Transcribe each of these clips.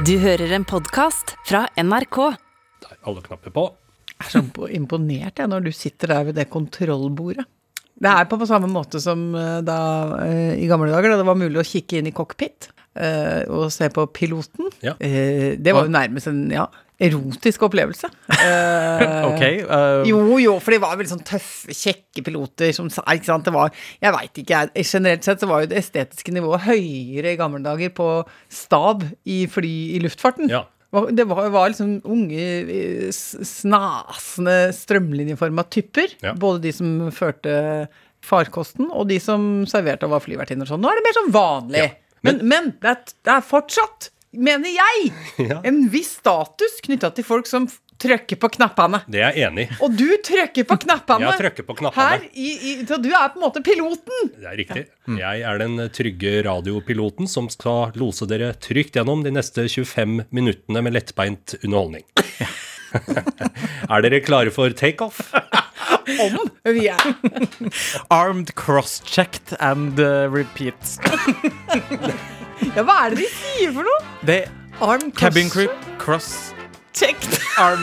Du hører en podkast fra NRK. Der, alle knapper på. Jeg er så imponert jeg, når du sitter der ved det kontrollbordet. Det er på, på samme måte som eh, da eh, i gamle dager, da det var mulig å kikke inn i cockpit eh, og se på piloten. Ja. Eh, det var jo nærmest en ja, erotisk opplevelse. Uh, Ok. Uh, Jo, jo, for de var veldig sånn tøffe, kjekke piloter som sa Ikke sant, det var Jeg veit ikke, jeg. Generelt sett så var jo det estetiske nivået høyere i gamle dager på stab i fly i luftfarten. Ja. Det var, var liksom unge, eh, snasende, strømlinjeforma typer. Ja. Både de som førte farkosten, og de som serverte og var flyvertinner og sånn. Nå er det mer sånn vanlig. Ja, Men, men det, er, det er fortsatt, mener jeg, Ja. en viss status knytta til folk som trykker på knappene. Det er jeg enig i. Og du trykker på knappene. Jeg trykker på knappene. Her i, i, så du er på en måte piloten. Det er riktig. Jeg er den trygge radiopiloten som skal lose dere trygt gjennom de neste 25 minuttene med lettbeint underholdning. er dere klare for takeoff? Om vi er armed, cross-checked and uh, repeat. Ja, hva er det de sier for noe? Det Arm cabin crew, cross, checked arm,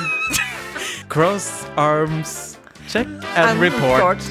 cross, arms, check and, and report.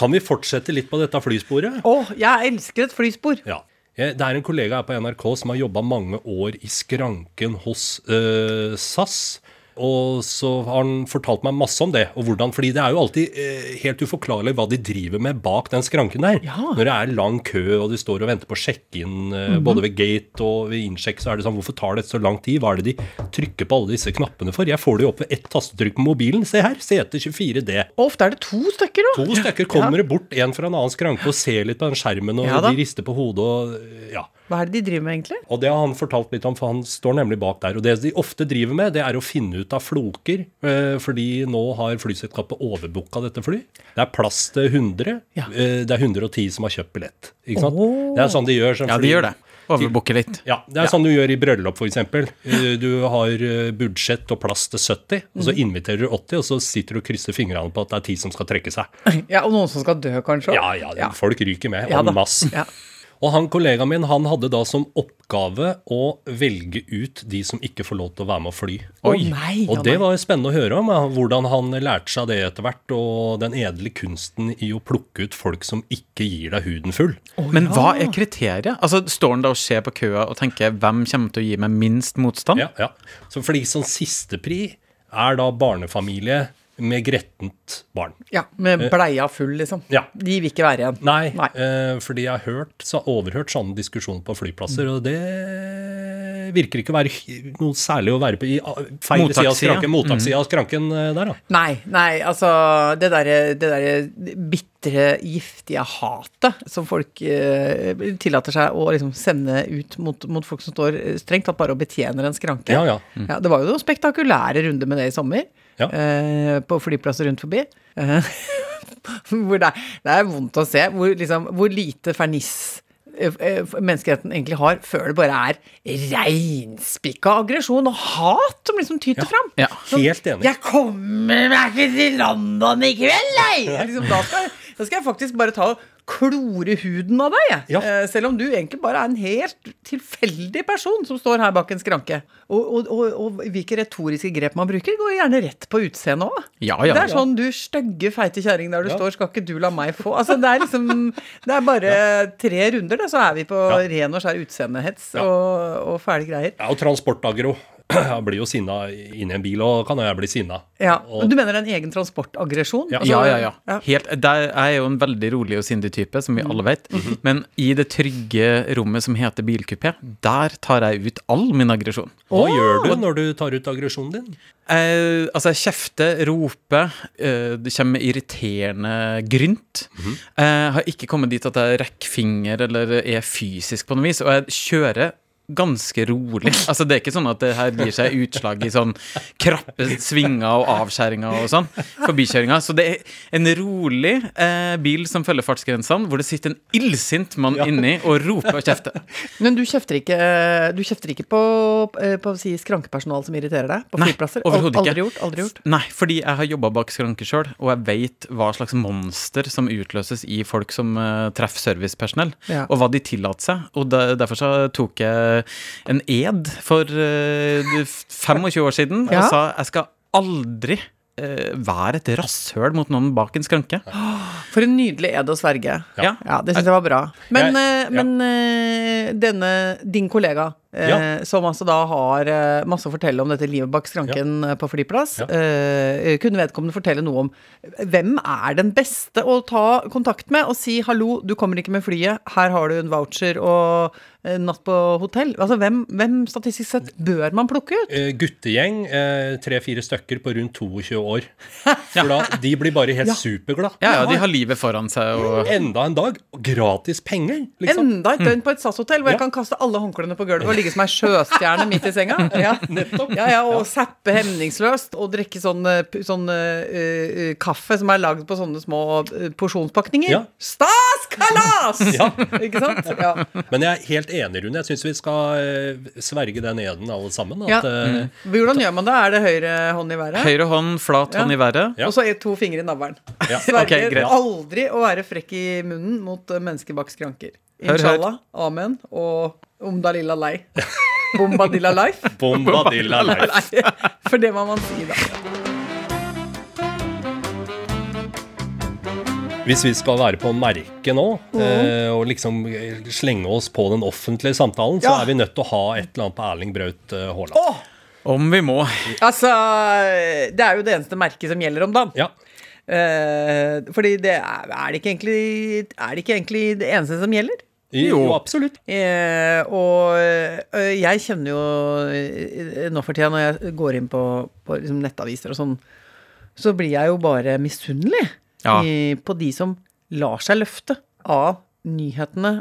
Kan vi fortsette litt på dette flysporet? Å, jeg elsker et flyspor. Ja. Det er en kollega her på NRK som har jobba mange år i skranken hos uh, SAS. Og så har han fortalt meg masse om det. og hvordan, fordi det er jo alltid eh, helt uforklarlig hva de driver med bak den skranken der. Ja. Når det er lang kø, og de står og venter på å sjekke inn eh, både ved gate og ved innsjekk, så er det sånn Hvorfor tar det så lang tid? Hva er det de trykker på alle disse knappene for? Jeg får det jo opp ved ett tastetrykk på mobilen. Se her, CT24D. Ofte er det to stykker, da. To stykker kommer det bort, en fra en annen skranke, og ser litt på den skjermen, og Ja de rister på hodet og Ja. Hva er det de driver med, egentlig? Og det har han fortalt litt om, for han står nemlig bak der. Og det de ofte driver med, det er å finne ut av floker, eh, fordi nå har flyselskapet overbooka dette fly. Det er plass til 100. Ja. eh, Det er 110 som har kjøpt billett. Ikke sant? Oh. Det er sånn de gjør. Sånn Ja, de gjør det. Overbooke litt. Ja, det er sånn du gjør i bryllup, f.eks. Du har eh, budsjett og plass til 70, og Mhm. så inviterer du 80, og så sitter du og krysser fingrene på at det er 10 som skal trekke seg. Ja, Og noen som skal dø, kanskje? Ja, ja, folk ryker med. Ja en masse. Ja. Og han kollegaen min han hadde da som oppgave å velge ut de som ikke får lov til å være med å fly. Å nei, Og det var jo spennende å høre om, ja, hvordan han lærte seg det etter hvert, og den edle kunsten i å plukke ut folk som ikke gir deg huden full. Men hva er kriteriet? Altså, Står han da og ser på køa og tenker hvem kommer til å gi meg minst motstand? Ja, ja. Så fordi sånn sistepri er da barnefamilie med grettent barn. Ja, Med bleia full, liksom. Ja. De vil ikke være igjen. Nei, Nei. Eh, fordi jeg har hørt, så overhørt sånne diskusjoner på flyplasser, og det virker ikke å være noe særlig å være på i feil side av skranken, mottakssida av skranken eh, der, da. Nei, nei, altså Det derre der bitre, giftige hatet som folk eh, tillater seg å liksom sende ut mot, mot folk som står eh, strengt tatt bare og betjener en skranke. Ja, ja. Ja, det var jo noen spektakulære runder med det i sommer. Ja. Eh, på flyplasser rundt forbi. Eh, hvor det, er, det er vondt å se hvor, liksom, hvor lite ferniss eh, eh, menneskeheten egentlig har, før det bare er reinspikka aggresjon og hat som liksom tyter fram. Ja, Helt enig. Jeg kommer meg ikke til London i kveld, nei! Liksom, da, skal, da skal jeg faktisk bare ta og klore huden av deg. Ja. Eh, selv om du egentlig bare er en helt tilfeldig person som står her bak en skranke. Og, og, og, og hvilke retoriske grep man bruker, går gjerne rett på utseendet òg. Ja, ja, det er sånn du stygge, feite kjerring der du står, skal ikke du la meg få Altså, det er liksom Det er bare tre runder, da, så er vi på ren og skjær utseendehets og, og fæle greier. Ja, og transportagro. Jeg blir jo sinna inni en bil, og kan jeg bli sinna. Ja, Og- men Du mener er en egen transportaggresjon? Ja. Altså, Ja, ja, ja. ja. Helt, der er jeg jo en veldig rolig og sindig type, som vi alle vet. Men i det trygge rommet som heter bilkupé, der tar jeg ut all min aggresjon. Hva gjør du når du tar ut aggresjonen din? Eh, altså, jeg kjefter, roper, eh, det kommer med irriterende grynt. Jeg har ikke kommet dit at jeg rekker finger eller er fysisk på noe vis, og jeg kjører ganske rolig. Altså Det er ikke sånn at det her gir seg utslag i sånn krappe svinger og avskjæringer og sånn. Forbikjøringer. Så det er en rolig eh, bil som følger fartsgrensene, hvor det sitter en illsint mann inni og roper og kjefter. Men du kjefter ikke, du kjefter ikke på, eh, på å si skrankepersonal som irriterer deg? På Nei, flyplasser? overhodet ikke. Aldri gjort? Aldri gjort? Nei, fordi jeg har jobba bak skranke sjøl, og jeg vet hva slags monster som utløses i folk som uh, treffer servicepersonell, Ja. og hva de tillater seg. Og de, derfor så tok jeg en ed for eh, 25 år siden Ja. og sa jeg skal aldri eh, være et rasshøl mot noen bak en skranke. For en nydelig ed å sverge. Ja. Ja, det syns jeg var bra. Men, Jeg- eh, ja. men eh, denne, din kollega, eh, Ja. som altså da har eh, masse å fortelle om dette livet bak skranken ja. på flyplass, Ja. eh, kunne vedkommende fortelle noe om hvem er den beste å ta kontakt med og si 'hallo, du kommer ikke med flyet, her har du en voucher og natt på hotell'? Altså hvem, hvem statistisk sett bør man plukke ut? Eh, guttegjeng, eh, tre-fire stykker på rundt 22 år. For da, de blir bare helt superglad. Ja, ja, de har livet foran seg og Enda en dag, gratis penger, liksom. Enda et døgn på et SAS-hotell hvor jeg kan kaste alle håndklærne på gulvet og ligge som ei sjøstjerne midt i senga. Ja. nettopp. Ja, ja, og zappe hemningsløst og drikke sånn, eh, sånn eh, kaffe som er lagd på sånne små porsjonspakninger. Ja. Stas kalas! Ja. Ikke sant? Ja. Men jeg er helt enig, Rune. Jeg syns vi skal sverge den eden, alle sammen. Ja. At, eh, Hvordan gjør man det? Er det høyre hånd i været? høyre hånd, flat hånd i været. Ja. Og så to fingre i navlen. Ja. Sverger Ok, greit. aldri å være frekk i munnen mot mennesker bak skranker. Hør, hør. Inshallah, amen og omdalilla lei. Bombadilla life. Bombadilla life. For det må man si, da. Hvis vi skal være på merket nå, eh, og liksom eh, slenge oss på den offentlige samtalen, så Ja. er vi nødt til å ha et eller annet på Erling Braut eh, Haaland. Åh! Om vi må. Altså, det er jo det eneste merket som gjelder om dagen. Ja. Eh, fordi det er, er, det ikke egentlig, er det ikke egentlig det eneste som gjelder? Jo, absolutt. Eh, og eh, jeg kjenner jo eh, nå for tida, når jeg går inn på, på liksom nettaviser og sånn, så blir jeg jo bare misunnelig Ja. i, på de som lar seg løfte av nyhetene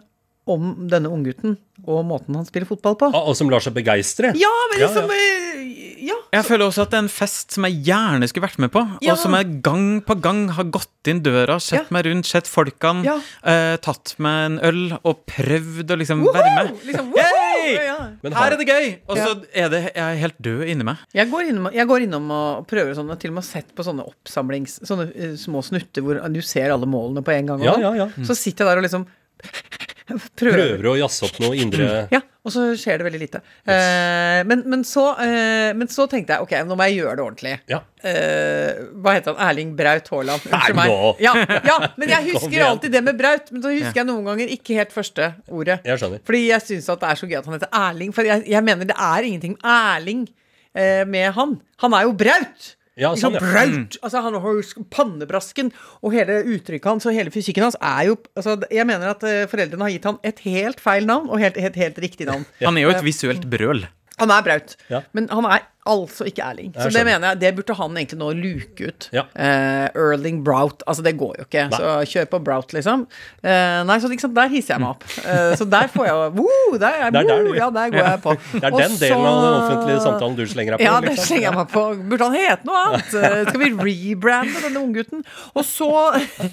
om denne unggutten og måten han spiller fotball på. Ah, og som lar seg begeistre. Ja, men Ja, liksom ja. eh, Ja. Jeg føler også at det er en fest som jeg gjerne skulle vært med på, Ja. og som jeg gang på gang har gått inn døra, sett Ja. meg rundt, sett folkene, Ja. eh, tatt meg en øl og prøvd å liksom være med. Liksom, Her har- er det gøy! Og så er det, jeg er helt død inni meg. Jeg går, innom, jeg går innom og prøver sånn, og til og med sett på sånne oppsamlings... Sånne eh, små snutter hvor du ser alle målene på en gang. og Ja, sånn. ja, ja. Så sitter jeg der og liksom prøver. Prøver å jazze opp noe indre Ja, og så skjer det veldig lite. Eh, men, men, så, eh, men så tenkte jeg ok, nå må jeg gjøre det ordentlig. Ja. Eh, hva heter han? Erling Braut Haaland. Unnskyld meg. Ja, ja, men jeg husker alltid det med Braut. Men så husker jeg noen ganger ikke helt første ordet. Jeg skjønner. Fordi jeg syns det er så gøy at han heter Erling. For jeg, jeg mener det er ingenting med Erling eh, med han. Han er jo Braut! Ja, sånn, ja. Braut! Altså, han har jo pannebrasken, og hele uttrykket hans og hele fysikken hans er jo altså, Jeg mener at eh, foreldrene har gitt han et helt feil navn, og helt, helt, helt riktig navn. Han er jo et visuelt brøl. Han er Braut, Ja. men han er altså ikke Erling. Så det mener jeg, det burde han egentlig nå luke ut. Ja. Eh, Erling Brout. Altså, det går jo ikke. Nei. Så kjør på Brout, liksom. Eh, nei, så liksom, der hisser jeg meg opp. Eh, så der får jeg Woo, der, er, Det er der ja, der går jeg på. Det er den den delen av den offentlige samtalen du slenger deg på. ja, det liksom. slenger jeg meg på. Burde han hete noe annet? Eh, Skal vi rebrande denne unggutten? Og så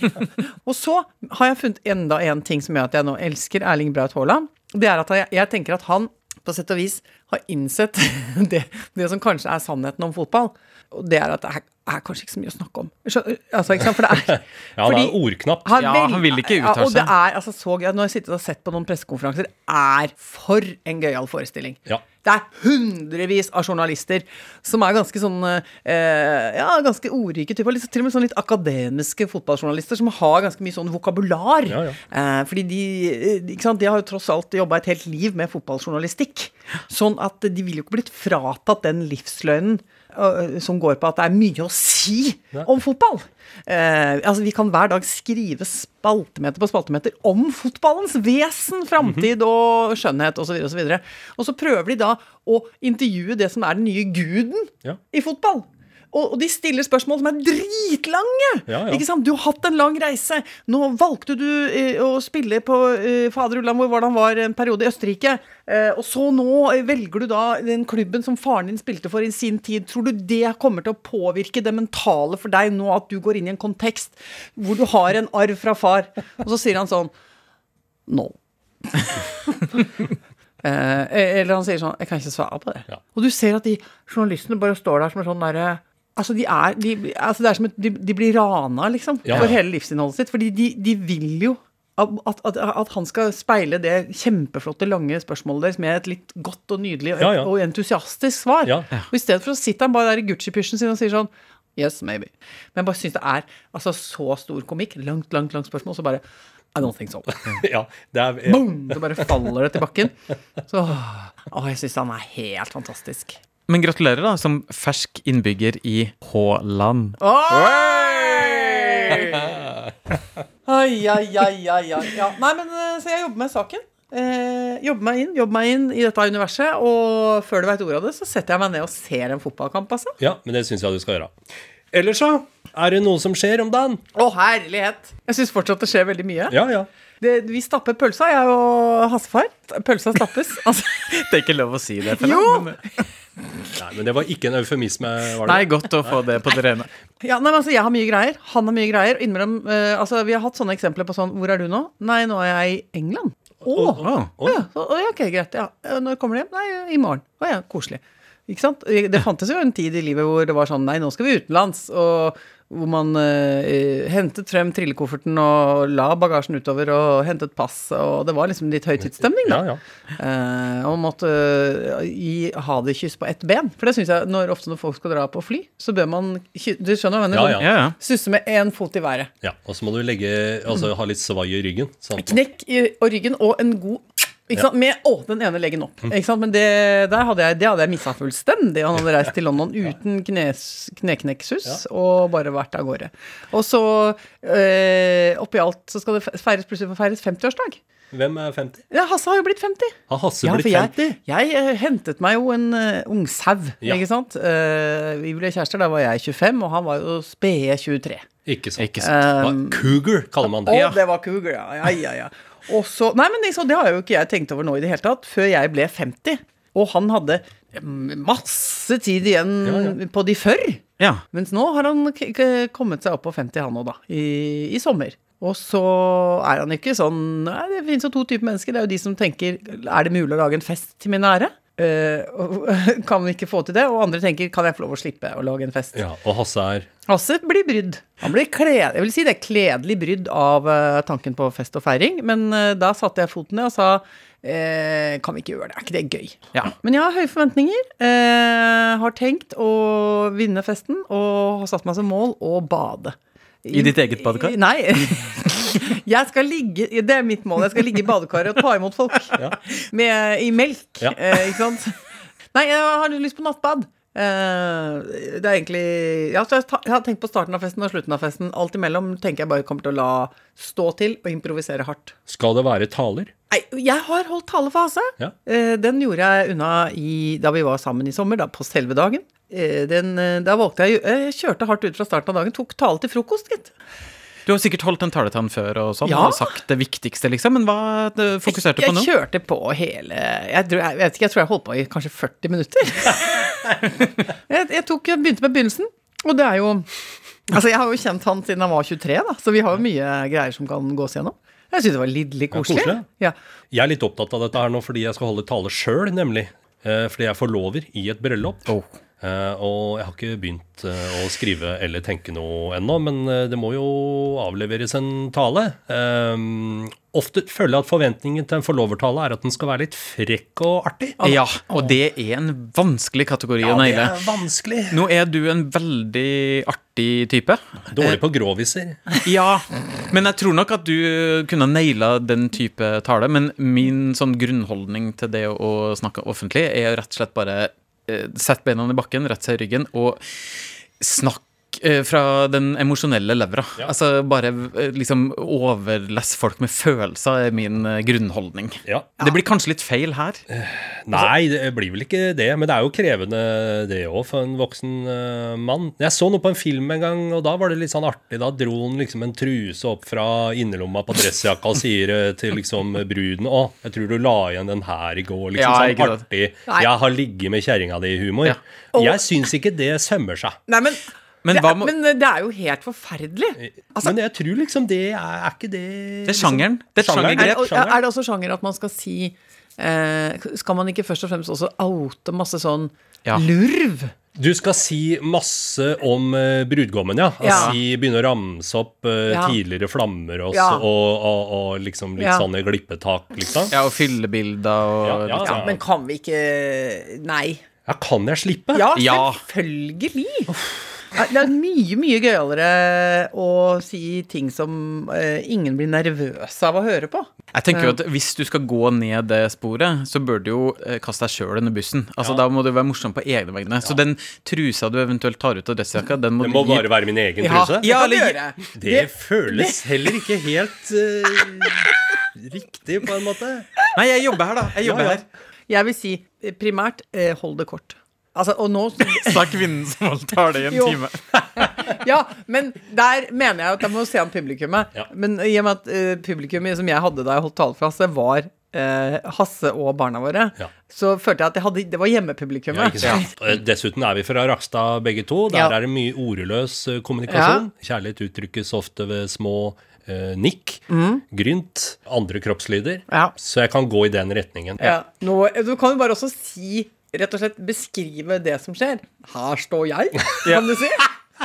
Og så har jeg funnet enda en ting som gjør at jeg nå elsker Erling Braut Haaland. Det er at jeg, jeg tenker at han på sett og vis har innsett det, det som kanskje er sannheten om fotball. Og det er at det er, er kanskje ikke så mye å snakke om. Altså, ikke sant? For det er Ja, han er ordknapp. han, Ja, han vil ikke ja, uttale Og det er altså så gøy. Nå har jeg sittet og sett på noen pressekonferanser. Er for en gøyal forestilling. Ja. Det er hundrevis av journalister som er ganske sånn eh, Ja, ganske ordrike typer. Litt, til og med sånn litt akademiske fotballjournalister som har ganske mye sånn vokabular. Ja, ja. Eh, fordi de, eh, ikke sant, de har jo tross alt jobba et helt liv med fotballjournalistikk. Sånn at de ville jo ikke blitt fratatt den livsløgnen øh, som går på at det er mye å si om fotball. Eh, altså Vi kan hver dag skrive spaltemeter på spaltemeter om fotballens vesen, framtid og skjønnhet osv. Og, så og så prøver de da å intervjue det som er den nye guden Ja. i fotball. Og, og de stiller spørsmål som er dritlange! Ja, ja. Ikke sant? Du har hatt en lang reise. Nå valgte du eh, å spille på eh, fader Ulland, hvor var var en periode i Østerrike. Eh, og så nå eh, velger du da den klubben som faren din spilte for i sin tid. Tror du det kommer til å påvirke det mentale for deg nå at du går inn i en kontekst hvor du har en arv fra far? Og så sier han sånn No. Eh, eller han sier sånn Jeg kan ikke svare på det. Ja. Og du ser at de journalistene bare står der som en sånn derre Altså, de er, de, altså det er som et, de, de blir rana, liksom, Ja, for hele livsinnholdet sitt. Fordi de, de vil jo at, at, at han skal speile det kjempeflotte, lange spørsmålet deres med et litt godt og nydelig og, Ja, ja. og entusiastisk svar. Ja. Og i stedet for så sitter han bare der i Gucci-pysjen sin og sier sånn Yes, maybe. Men jeg bare syns det er altså, så stor komikk. Langt, langt, langt spørsmål. Så bare I don't think so. ja, det er, Boom! Så bare faller det til bakken. Så Å, jeg syns han er helt fantastisk. Men gratulerer, da, som fersk innbygger i H-land. Oi, oi, oi, oi, oi. Ja. Nei, men eh, så jeg jobber med saken. Eh, jobber meg inn jobber meg inn i dette universet. Og før du veit ordet av det, så setter jeg meg ned og ser en fotballkamp. altså. ja, men det syns jeg du skal gjøre. Ellers, så? Er det noe som skjer om dagen? Å, herlighet! Jeg syns fortsatt det skjer veldig mye. Ja, ja. Det, vi stapper pølsa, jeg og Hassefar. Pølsa stappes. Altså, Det er ikke lov å si det. Jo! Men- det var ikke en eufemisme, var det? Nei, godt å få det på det rene. ja, nei, men altså, jeg har mye greier. Han har mye greier. Innimellom eh, Altså, vi har hatt sånne eksempler på sånn Hvor er du nå? Nei, nå er jeg i England. Å! Oh, oh, Ja, så, ja, ok, greit. Ja. Eh, Når kommer du hjem? Nei, i morgen. Å ja, koselig. Ikke sant? Det fantes jo en tid i livet hvor det var sånn Nei, nå skal vi utenlands. Og hvor man uh, hentet frem trillekofferten og la bagasjen utover og hentet pass. Og det var liksom litt høytidsstemning, da. Ja, ja. Uh, og måtte uh, gi ha det kyss på ett ben. For det syns jeg når, ofte når folk skal dra på fly, så bør man Du skjønner hva jeg mener? Ja, Ja, ja. Susse med én fot i været. ja. Og så må du legge Altså ha litt svai i ryggen. Sant? Knekk i og ryggen og en god ikke sant? Med å, den ene leggen opp. Mm. Men det, der hadde jeg, det hadde jeg missa fullstendig. Han hadde reist til London uten knes, kneknekksus og bare vært av gårde. Og så, øh, oppi alt, så skal det feires plutselig feires 50-årsdag. Hvem er 50? Ja, Hasse har jo blitt 50. Har Hasse Ja, blitt for jeg, 50? jeg eh, hentet meg jo en uh, ungsau, Ja. ikke sant. Uh, vi ble kjærester, da var jeg 25, og han var jo spede 23. Ikke sant. Ikke sant. Um, Cougar kaller man det. Å, det var cougar, ja. ja, ja, ja. Og så, nei, men liksom, det har jo ikke jeg tenkt over nå i det hele tatt, før jeg ble 50. Og han hadde mm, masse tid igjen Ja, på de før. Ja. Mens nå har han kommet seg opp på 50 han òg, da. I, I sommer. Og så er han ikke sånn Nei, det finnes jo to typer mennesker. Det er jo de som tenker Er det mulig å lage en fest til min ære? Eh, kan vi ikke få til det? Og andre tenker kan jeg få lov å slippe å lage en fest? Ja, og Hasse er Hasse blir brydd. Han blir kled, jeg vil si det er kledelig brydd av eh, tanken på fest og feiring, men eh, da satte jeg foten ned og sa eh, kan vi ikke gjøre det, er ikke det gøy? Ja. Men jeg har høye forventninger, eh, har tenkt å vinne festen og har satt meg som mål å bade. I ditt eget badekar? Nei. Jeg skal ligge, Det er mitt mål. Jeg skal ligge i badekaret og ta imot folk med, i melk. Ja. Eh, ikke sant? Nei, jeg har lyst på nattbad. Eh, det er egentlig ja, så jeg, har tenkt på starten av festen og slutten av festen. Alt imellom tenker jeg bare kommer til å la stå til og improvisere hardt. Skal det være taler? Nei, jeg har holdt talefase. Ja. Eh, den gjorde jeg unna i, da vi var sammen i sommer, da, på selve dagen. Eh, den, da valgte jeg Jeg kjørte hardt ut fra starten av dagen. Tok tale til frokost, gitt. Du har sikkert holdt en tale til han før og sånn, Ja. og sagt det viktigste, liksom, men hva eh, fokuserte du på nå? Jeg kjørte på hele jeg, tror, jeg vet ikke, jeg tror jeg holdt på i kanskje 40 minutter. jeg, jeg, tok, jeg begynte med begynnelsen, og det er jo Altså, jeg har jo kjent han siden han var 23, da, så vi har jo mye greier som kan gås gjennom. Jeg syns det var lidderlig koselig. koselig. Ja, Jeg er litt opptatt av dette her nå fordi jeg skal holde tale sjøl, nemlig. Eh, fordi jeg forlover i et bryllup. Oh. Eh, og jeg har ikke begynt eh, å skrive eller tenke noe ennå, men eh, det må jo avleveres en tale. Ofte føler jeg at forventningen til en forlovertale er at den skal være litt frekk og artig. Ja, og det er en vanskelig kategori å det naile. er vanskelig. Nå er du en veldig artig type. Dårlig på gråviser. Ja, men jeg tror nok at du kunne naila den type tale. Men min sånn grunnholdning til det å snakke offentlig er rett og slett bare sett beina i bakken, rett seg i ryggen og snakk eh, fra den emosjonelle levra. Ja. Altså bare eh, liksom overless folk med følelser er min eh, grunnholdning. Ja. Det blir kanskje litt feil her. Nei, det blir vel ikke det, men det er jo krevende det òg for en voksen mann. Jeg så noe på en film en gang, og da var det litt sånn artig. Da dro han liksom en truse opp fra innerlomma på dressjakka og sier til liksom bruden Å, jeg tror du la igjen den her i går. Liksom Ja, sånn artig. Jeg har ligget med kjerringa di-humor. Ja. Jeg syns ikke det sømmer seg. Nei, men, Men det hva er, må- men det er jo helt forferdelig. Altså- men jeg tror liksom det er, er ikke det Det er sjangeren. Det er et Sjangeren. Er, er det også sjanger at man skal si eh, Skal man ikke først og fremst også oute masse sånn Ja. lurv? Du skal si masse om uh, brudgommen, ja. Ja. Si, begynne å ramse opp uh, Ja. tidligere flammer og, Ja. og, og, og liksom litt Ja. sånne glippetak, liksom. Ja, og fyllebilder og Ja, ja. Ja, men kan vi ikke Nei. Ja, kan jeg slippe? Ja, selvfølgelig! Ja, Det er mye, mye gøyere å si ting som eh, ingen blir nervøs av å høre på. Jeg tenker jo at Hvis du skal gå ned det sporet, så bør du jo eh, kaste deg sjøl under bussen. Altså Da må du være morsom på egne vegne. Så den trusa du eventuelt tar ut av dressjakka, den må Det du må gi bare være min egen Ja, truse? det Ja, det, det. Det, føles heller ikke helt uh, riktig, på en måte. Nei, jeg jobber her, da. Jeg jobber Ja, ja. her. Jeg vil si primært hold det kort. Altså, og nå Sa kvinnen som holdt tale i en time. Ja, men der mener jeg at jeg må se an publikummet. Ja. Men i og med at uh, publikummet som jeg hadde da jeg holdt tale for Hasse, var uh, Hasse og barna våre, Ja. så følte jeg at jeg hadde, det var hjemmepublikummet. Ja. Eh, Dessuten er vi fra Rakstad begge to. Der er det mye ordløs kommunikasjon. Kjærlighet uttrykkes ofte ved små Uh, nikk, grynt, andre kroppslyder. Mm. Ja. Så jeg kan gå i den retningen. Ja. Nå, du kan jo bare også si Rett og slett beskrive det som skjer. Her står jeg, kan du si.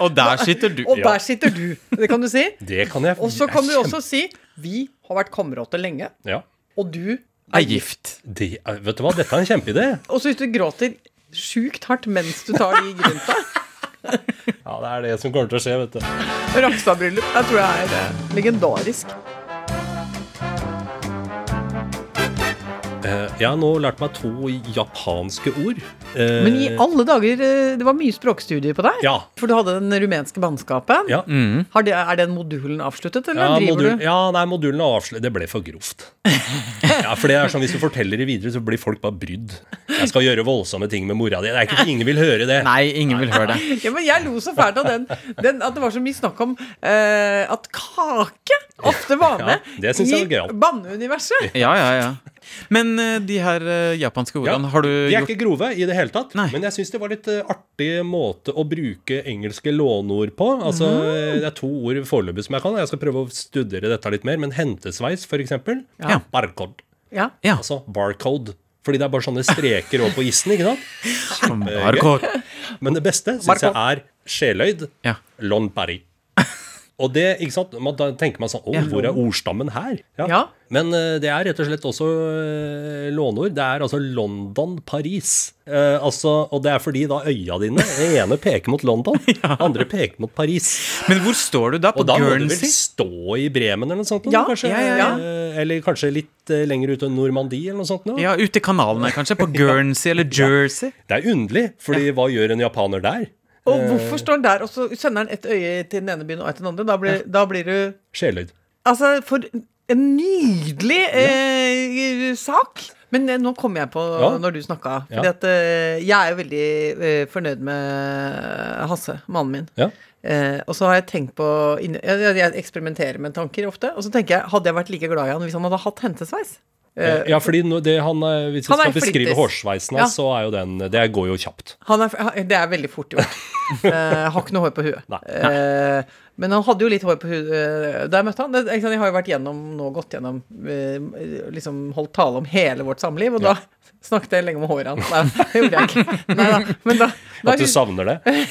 Og der sitter du. Og der sitter du. Det kan du si. Det kan jeg. Og så kan du også si Vi har vært kamerater lenge, Ja. og du Er gift. Det, vet du hva, dette er en kjempeidé. Og så hvis du gråter sjukt hardt mens du tar de grunta Ja, det er det som kommer til å skje, vet du. Rakstad-bryllup, jeg tror jeg er eh, legendarisk. Jeg har nå lært meg to japanske ord. Eh, Men i alle dager, eh, det var mye språkstudier på deg. Ja. For du hadde den rumenske bannskapen. Ja. Har det, er den modulen avsluttet, eller Ja, driver modul, du? ja, nei, modulen er avsluttet. Det ble for grovt. Ja, for det er sånn, Hvis du forteller det videre, så blir folk bare brydd. Jeg skal gjøre voldsomme ting med mora di. Det er ikke Ingen vil høre det. Nei, ingen vil høre det. Ja, men jeg lo så fælt av den, den at det var så mye snakk om eh, at kake ofte var Ja, med det synes jeg var i banneuniverset. Ja, ja, ja. Men eh, de her japanske japanske Ja, ordene, har du gjort de er gjort ikke grove i det hele tatt, Nei. men jeg syns det var litt eh, artig måte å bruke engelske låneord på. Altså, mm. Det er to ord foreløpig som jeg kan. Jeg skal prøve å studere dette litt mer. Men hentesveis, eksempel. Ja. Barcode. Ja. Ja. Altså barcode. Fordi det er bare sånne streker over på isen, ikke sant? Barcode. Men det beste syns jeg er sjeløyd. Ja. Lon Paris. Og det, ikke sant, man, Da tenker man sånn Å, hvor er ordstammen her? Ja. Men uh, det er rett og slett også uh, låneord. Det er altså London-Paris. Uh, altså, og det er fordi da øya dine Det ene peker mot London, andre peker mot Paris. Men hvor står du da? På Og da må du vel stå i Bremen eller noe sånt? Ja, kanskje, ja, ja, ja. Eh, Eller kanskje litt eh, lenger ut av Normandie eller noe sånt? Noe? Ja, ute i kanalene kanskje? På Guernsey eller Jersey? Det er underlig, fordi hva gjør en japaner der? Og hvorfor står han der, og så sender han et øye til den ene byen og et til den andre? Da blir, da blir du Sjeløyd. Altså, for en nydelig eh, sak! Men eh, nå kom jeg på Ja. når du snakka. Ja. Fordi at eh, jeg er jo veldig eh, fornøyd med Hasse, mannen min. Ja. Eh, og så har jeg tenkt på jeg, jeg eksperimenterer med tanker ofte. Og så tenker jeg, hadde jeg vært like glad i han hvis han hadde hatt hentesveis? Eh, Ja, fordi det han, eh, hvis vi skal beskrive hårsveisen hans, Ja. så er jo den Det går jo kjapt. Han er, det er veldig fort gjort. uh, har ikke noe hår på huet. Nei. Uh, men han hadde jo litt hår på huet eh, da jeg møtte han. Jeg har jo vært gjennom, nå gått gjennom eh, Liksom holdt tale om hele vårt samliv, og da snakket jeg lenge om håret hans. Nei, det gjorde jeg ikke. Nei, da, men da, da At du savner det.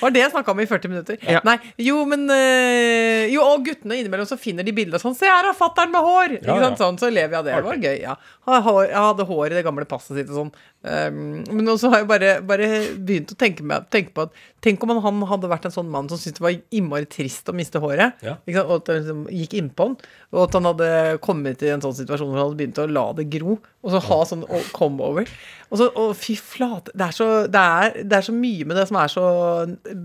var det jeg snakka om i 40 minutter. Ja. Nei, jo, men eh, Jo, og guttene innimellom så finner de bilder sånn Se, her har fatter'n med hår! Ja, ikke sant, sånn, Så lever jeg av det. Det var gøy, ja. Jeg hadde hår i det gamle passet sitt og sånn. Um, men også har jeg bare, bare begynt å tenke, med, tenke på at Tenk om han, han hadde vært en sånn mann som syntes det var innmari trist å miste håret. Ja. Og at det liksom gikk innpå han. Og at han hadde kommet i en sånn situasjon hvor han hadde begynt å la det gro. Og så ha sånn come-over. Og så, og fy flate det så, det, det er så mye med det som er så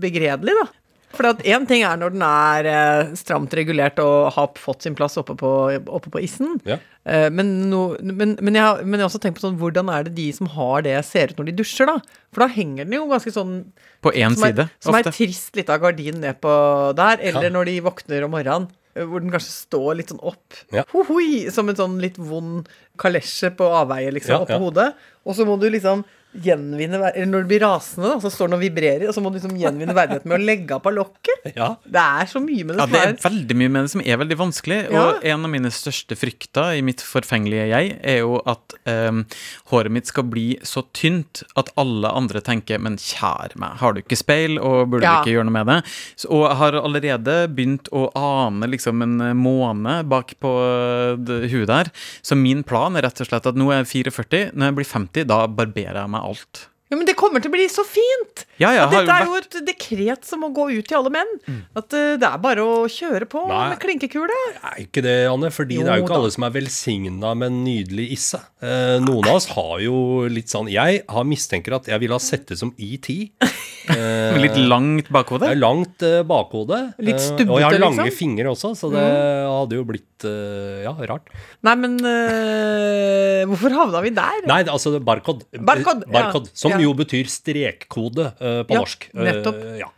begredelig, da. For én ting er når den er eh, stramt regulert og har fått sin plass oppe på, oppe på isen. Ja. Eh, men, no, men, men, jeg, men jeg har også tenkt på sånn, hvordan er det de som har det, ser ut når de dusjer, da? For da henger den jo ganske sånn På én side, er, som er trist trist lita gardin ned på der, eller Ja. når de våkner om morgenen. Eh, Hvor den kanskje står litt sånn opp, Ja. Hohoi, som en sånn litt vond kalesje på avveie liksom, Ja, oppå ja. hodet. Og så må du liksom gjenvinne Eller når du blir rasende, da, så står den og vibrerer, og så må du liksom gjenvinne verdigheten med å legge av på lokket. Ja. Det er så mye med det Ja, det er veldig mye med det som er veldig vanskelig. Ja. Og en av mine største frykter i mitt forfengelige jeg, er jo at um, håret mitt skal bli så tynt at alle andre tenker Men kjære meg, har du ikke speil, og burde Ja. du ikke gjøre noe med det? Så, og jeg har allerede begynt å ane liksom en eh, måne bak på eh, huet der. Så min plan er rett og slett at nå er jeg 44, når jeg blir 50, da barberer jeg meg alt. Ja, men det kommer til å bli så fint! Ja, ja, dette er jo jo et dekret som må gå ut til alle menn. At uh, det er bare å kjøre på Nei. med klinkekule. Er ikke det, Anne? Fordi Jo det er jo ikke da. alle som er velsigna med en nydelig isse. Eh, noen av oss har jo litt sånn Jeg har mistenker at jeg ville ha sett det som ET. Eh, litt langt bakhode. er langt eh, bakhode. Litt eh, liksom? og jeg har lange liksom. fingre også, så det hadde jo blitt eh, ja, rart. Nei, men eh, hvorfor havna vi der? Nei, altså barcode. Barcode, ja. barcode som Ja. Jo betyr strekkode uh, på Ja, norsk. Eh, nettopp. ja.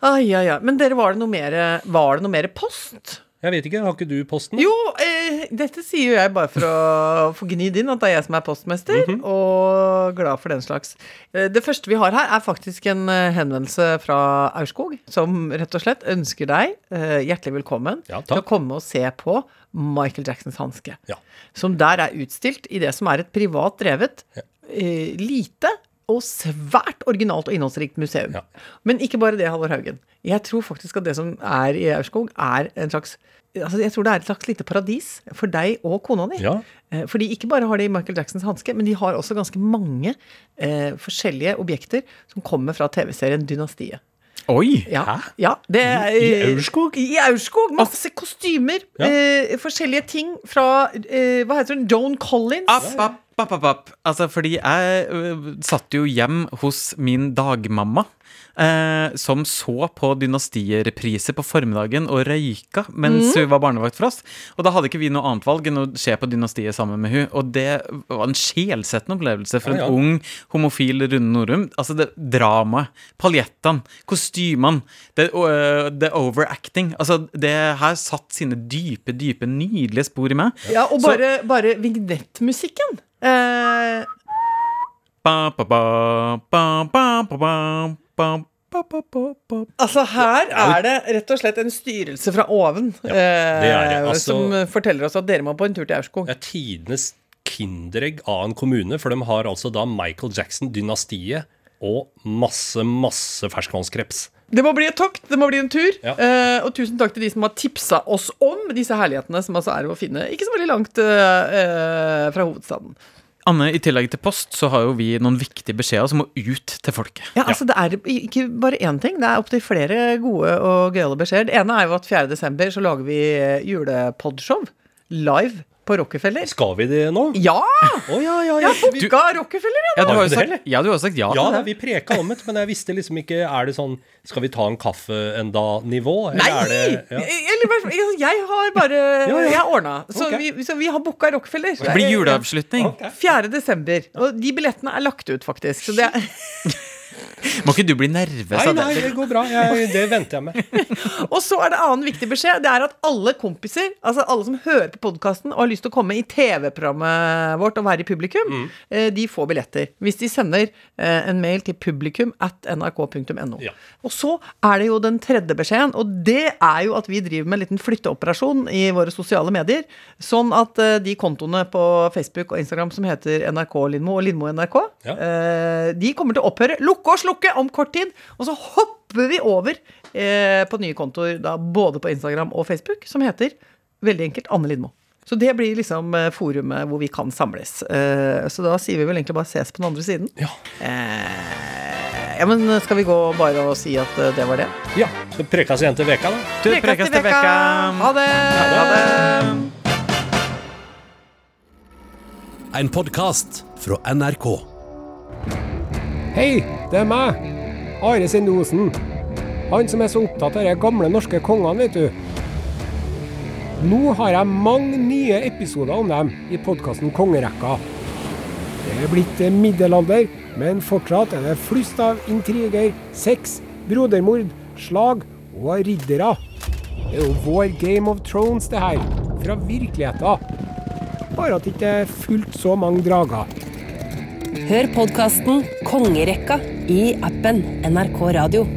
Ai, ai, ai. Men dere, var det noe mer, var det noe mer post? Jeg vet ikke, har ikke du posten? Jo, eh, dette sier jo jeg bare for å få gnidd inn at det er jeg som er postmester, og glad for den slags. Eh, det første vi har her, er faktisk en henvendelse fra Aurskog, som rett og slett ønsker deg eh, hjertelig velkommen Ja, til å komme og se på Michael Jacksons hanske. Ja. Som der er utstilt i det som er et privat drevet, eh, lite og svært originalt og innholdsrikt museum. Ja. Men ikke bare det, Halvor Haugen. Jeg tror faktisk at det som er i Aurskog, er en slags Altså, jeg tror det er et slags lite paradis for deg og kona di. Ja. Eh, Fordi ikke bare har de Michael Jacksons hanske, men de har også ganske mange eh, forskjellige objekter som kommer fra TV-serien Dynastiet. Oi! Ja, Hæ? ja det I, I Aurskog? I Aurskog. Masse kostymer. Ja. Eh, forskjellige ting fra eh, Hva heter hun? Joan Collins. App, app, app, app, app. Altså, fordi jeg uh, satt jo hjem hos min dagmamma, Uh, som så på Dynastiet-reprise på formiddagen og røyka mens hun var barnevakt for oss. Og da hadde ikke vi noe annet valg enn å se på Dynastiet sammen med hun Og det var en sjelsettende opplevelse for en Ja, en ung homofil Rune Norum. Altså, det dramaet, paljettene, kostymene, det, uh, det overacting. Altså, det her satt sine dype, dype, nydelige spor i meg. Ja, og Så- bare, bare vignettmusikken. Eh, altså Her er det rett og slett en styrelse fra oven ja, det det. Eh, altså, som forteller oss at dere må på en tur til Aurskog. Ja, tidenes kinderegg av en kommune, for de har altså da Michael Jackson-dynastiet og masse, masse ferskvannskreps. Det må bli et tokt, det må bli en tur. Ja. Eh, og tusen takk til de som har tipsa oss om disse herlighetene, som altså er å finne ikke så veldig langt eh, eh, fra hovedstaden. Anne, i tillegg til post, så har jo vi noen viktige beskjeder som må ut til folket. Ja, altså Det er ikke bare én ting, det er opptil flere gode og gøyale beskjeder. Det ene er jo at 4. desember så lager vi eh, julepodshow live på Rockefeller. Skal vi det nå? Ja! Oh, ja, ja, Jeg har booka Rockefeller, jeg! Ja, du Har jo sagt ja, du har sagt ja, Ja, til det. vi preka om det, men jeg visste liksom ikke Er det sånn Skal vi ta en kaffe en da-nivå? Nei! Er det, ja. Eller, jeg har bare ja. Jeg har ordna. Så, okay. vi, så vi har booka Rockefeller. Det blir juleavslutning. 4. desember. Og de billettene er lagt ut, faktisk. Så det er, Må ikke du bli nervøs av det? nei, det? det går bra. Jeg, det venter jeg med. og så er det annen viktig beskjed. Det er at alle kompiser, altså alle som hører på podkasten og har lyst til å komme i TV-programmet vårt og være i publikum, Mm. eh, de får billetter. Hvis de sender eh, en mail til publikum at nrk.no. Ja. Og så er det jo den tredje beskjeden, og det er jo at vi driver med en liten flytteoperasjon i våre sosiale medier. Sånn at eh, de kontoene på Facebook og Instagram som heter NRK Lindmo og Lindmo NRK, Ja. eh, de kommer til å opphøre. Lukk og slukke om kort tid. Og så hopper vi over eh, på nye kontoer da, både på Instagram og Facebook, som heter veldig enkelt Anne Lindmo. Så det blir liksom eh, forumet hvor vi kan samles. Eh, så da sier vi vel egentlig bare ses på den andre siden. Ja. Eh, ja, men skal vi gå bare og si at eh, det var det? ja. Så prekes igjen til veka, da. Til prekes til veka. Ha det! Ha det. En podkast fra NRK. Hei, det er meg. Are Sendosen. Han som er så opptatt av de gamle norske kongene, vet du. Nå har jeg mange nye episoder om dem i podkasten Kongerekka. Det er blitt eh, middelalder, men fortsatt er det flust av intriger, sex, brodermord, slag og riddere. Det er jo vår Game of Thrones, det her. Fra virkeligheten. Bare at det ikke er fullt så mange drager. Hør podkasten Kongerekka i appen NRK Radio.